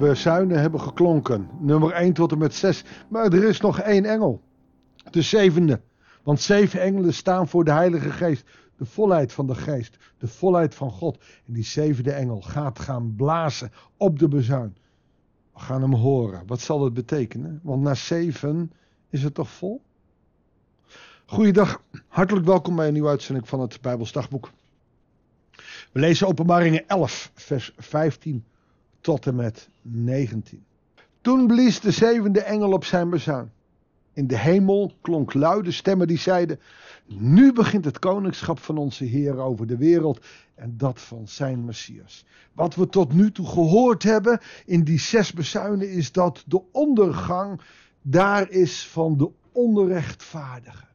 bezuinen hebben geklonken. Nummer 1 tot en met 6. Maar er is nog één engel. De zevende. Want zeven engelen staan voor de Heilige Geest. De volheid van de Geest. De volheid van God. En die zevende engel gaat gaan blazen op de bezuin. We gaan hem horen. Wat zal het betekenen? Want na zeven is het toch vol? Goeiedag. Hartelijk welkom bij een nieuwe uitzending van het Bijbelsdagboek. We lezen Openbaringen 11, vers 15 tot en met 19. Toen blies de zevende engel op zijn bezuin. In de hemel klonk luide stemmen die zeiden: Nu begint het koningschap van onze Heer over de wereld en dat van zijn Messias. Wat we tot nu toe gehoord hebben in die zes bezuinen is dat de ondergang daar is van de onrechtvaardigen.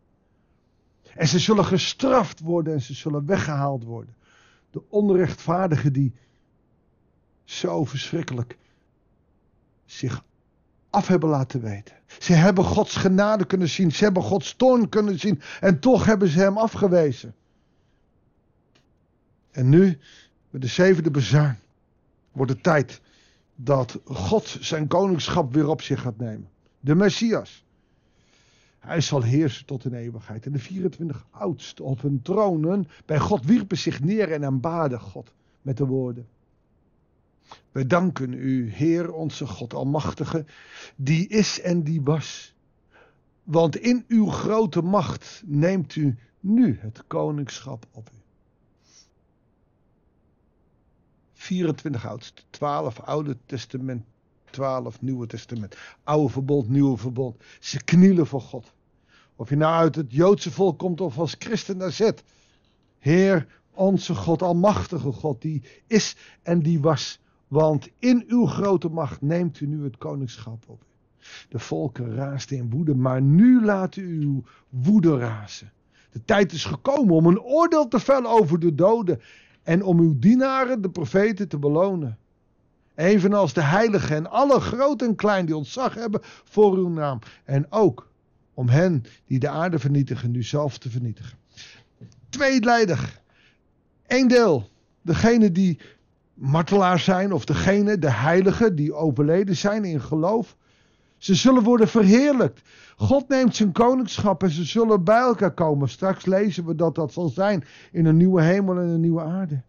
En ze zullen gestraft worden en ze zullen weggehaald worden. De onrechtvaardigen die zo verschrikkelijk zich af hebben laten weten. Ze hebben Gods genade kunnen zien, ze hebben Gods toorn kunnen zien en toch hebben ze hem afgewezen. En nu, met de zevende bezuin, wordt het tijd dat God zijn koningschap weer op zich gaat nemen. De Messias. Hij zal heersen tot in eeuwigheid. En de 24 oudsten op hun tronen bij God wierpen zich neer en aanbaden God met de woorden. We danken u, Heer onze God Almachtige, die is en die was. Want in uw grote macht neemt u nu het koningschap op u. 24 oudste, 12 Oude Testament, 12 Nieuwe Testament. Oude verbond, Nieuwe verbond. Ze knielen voor God. Of je nou uit het Joodse volk komt of als christen daar zit. Heer, onze God, Almachtige God, die is en die was. Want in uw grote macht neemt u nu het koningschap op. De volken raasden in woede, maar nu laat u uw woede razen. De tijd is gekomen om een oordeel te vellen over de doden en om uw dienaren, de profeten, te belonen. Evenals de heiligen en alle groot en klein die ontzag hebben voor uw naam. En ook om hen die de aarde vernietigen, nu zelf te vernietigen. Tweeledig. Eén deel. Degene die martelaars zijn, of degene, de heiligen, die overleden zijn in geloof. Ze zullen worden verheerlijkt. God neemt zijn koningschap en ze zullen bij elkaar komen. Straks lezen we dat dat zal zijn in een nieuwe hemel en een nieuwe aarde.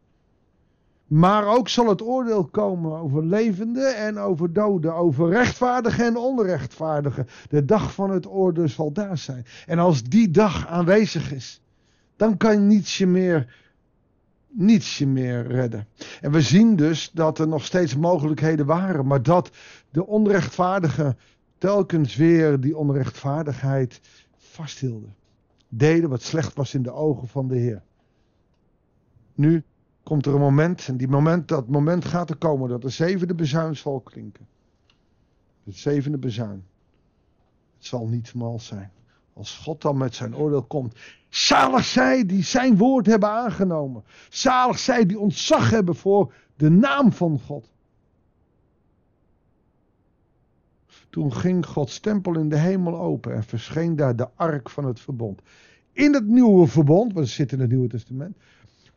Maar ook zal het oordeel komen over levenden en over doden, over rechtvaardigen en onrechtvaardigen. De dag van het oordeel zal daar zijn. En als die dag aanwezig is, dan kan nietsje meer, nietsje meer redden. En we zien dus dat er nog steeds mogelijkheden waren, maar dat de onrechtvaardigen telkens weer die onrechtvaardigheid vasthielden. Deden wat slecht was in de ogen van de Heer. Nu komt er een moment, en die moment, dat moment gaat er komen dat de zevende bezuin zal klinken. Het zevende bezuin. Het zal niet mals zijn. Als God dan met zijn oordeel komt. Zalig zij die zijn woord hebben aangenomen. Zalig zij die ontzag hebben voor de naam van God. Toen ging Gods tempel in de hemel open en verscheen daar de ark van het verbond. In het nieuwe verbond, want het zit in het Nieuwe Testament,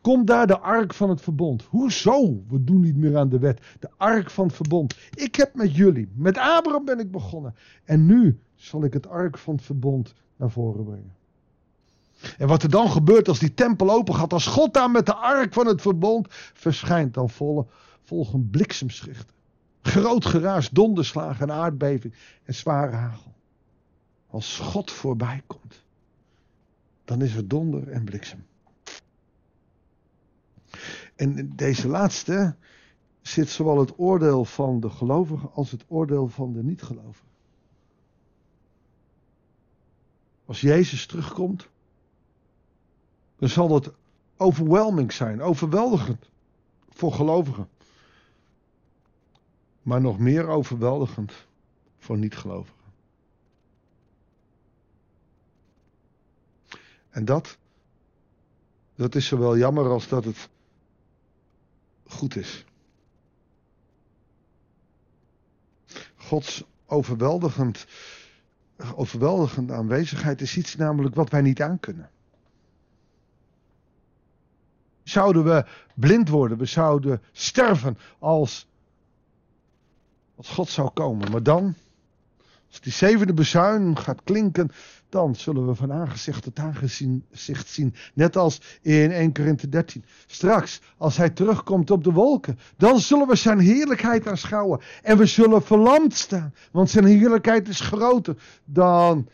Komt daar de ark van het verbond. Hoezo? We doen niet meer aan de wet. De ark van het verbond. Ik heb met jullie, met Abraham ben ik begonnen. En nu zal ik het ark van het verbond naar voren brengen. En wat er dan gebeurt als die tempel open gaat, als God daar met de ark van het verbond verschijnt, dan volgen bliksemschichten. Groot geraas, donderslagen en aardbeving en zware hagel. Als God voorbij komt, dan is er donder en bliksem. En deze laatste zit zowel het oordeel van de gelovigen als het oordeel van de niet-gelovigen. Als Jezus terugkomt, dan zal dat overwhelming zijn, overweldigend voor gelovigen. Maar nog meer overweldigend voor niet-gelovigen. En dat, dat is zowel jammer als dat het goed is. Gods overweldigend, overweldigende aanwezigheid is iets namelijk wat wij niet aankunnen. Zouden we blind worden, we zouden sterven als Als God zou komen. Maar dan, als die zevende bezuin gaat klinken, dan zullen we van aangezicht tot aangezicht zien. Net als in 1 Korinthe 13. Straks, als hij terugkomt op de wolken, dan zullen we zijn heerlijkheid aanschouwen. En we zullen verlamd staan, want zijn heerlijkheid is groter dan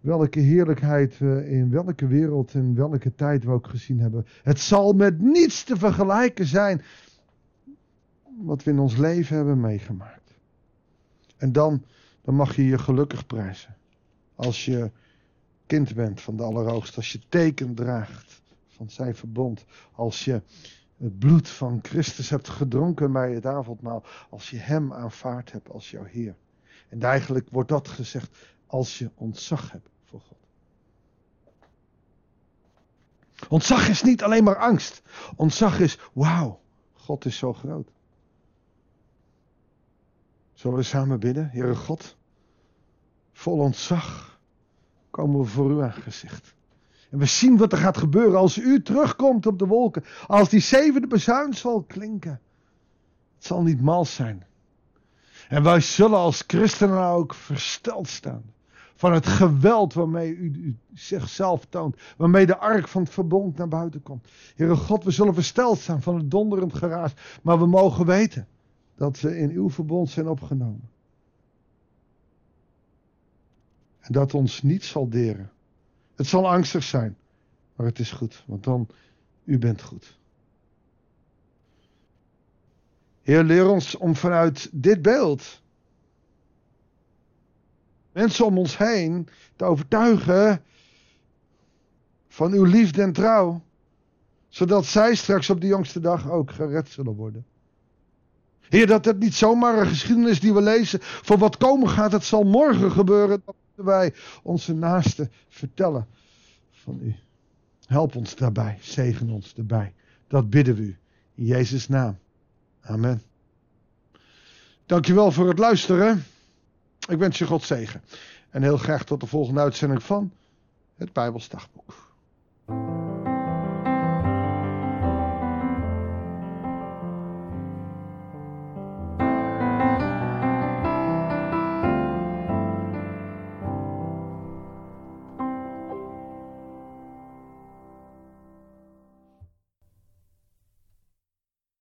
welke heerlijkheid we in welke wereld en welke tijd we ook gezien hebben. Het zal met niets te vergelijken zijn wat we in ons leven hebben meegemaakt. En dan, dan mag je je gelukkig prijzen. Als je kind bent van de Allerhoogste, als je teken draagt van zijn verbond, als je het bloed van Christus hebt gedronken bij het avondmaal, als je hem aanvaard hebt als jouw Heer. En eigenlijk wordt dat gezegd als je ontzag hebt voor God. Ontzag is niet alleen maar angst. Ontzag is, wauw, God is zo groot. Zullen we samen bidden, Heere God? Vol ontzag komen we voor uw aangezicht. En we zien wat er gaat gebeuren als u terugkomt op de wolken. Als die zevende bezuin zal klinken. Het zal niet mals zijn. En wij zullen als christenen ook versteld staan. Van het geweld waarmee u, u zichzelf toont. Waarmee de ark van het verbond naar buiten komt. Heere God, we zullen versteld staan van het donderend geraas. Maar we mogen weten dat we in uw verbond zijn opgenomen. En dat ons niet zal deren. Het zal angstig zijn, maar het is goed, want dan, u bent goed. Heer, leer ons om vanuit dit beeld mensen om ons heen te overtuigen van uw liefde en trouw, zodat zij straks op de jongste dag ook gered zullen worden. Heer, dat het niet zomaar een geschiedenis die we lezen voor wat komen gaat, het zal morgen gebeuren dat wij onze naasten vertellen van u. Help ons daarbij, zegen ons daarbij. Dat bidden we u in Jezus' naam. Amen. Dankjewel voor het luisteren. Ik wens je God zegen. En heel graag tot de volgende uitzending van het Bijbelsdagboek.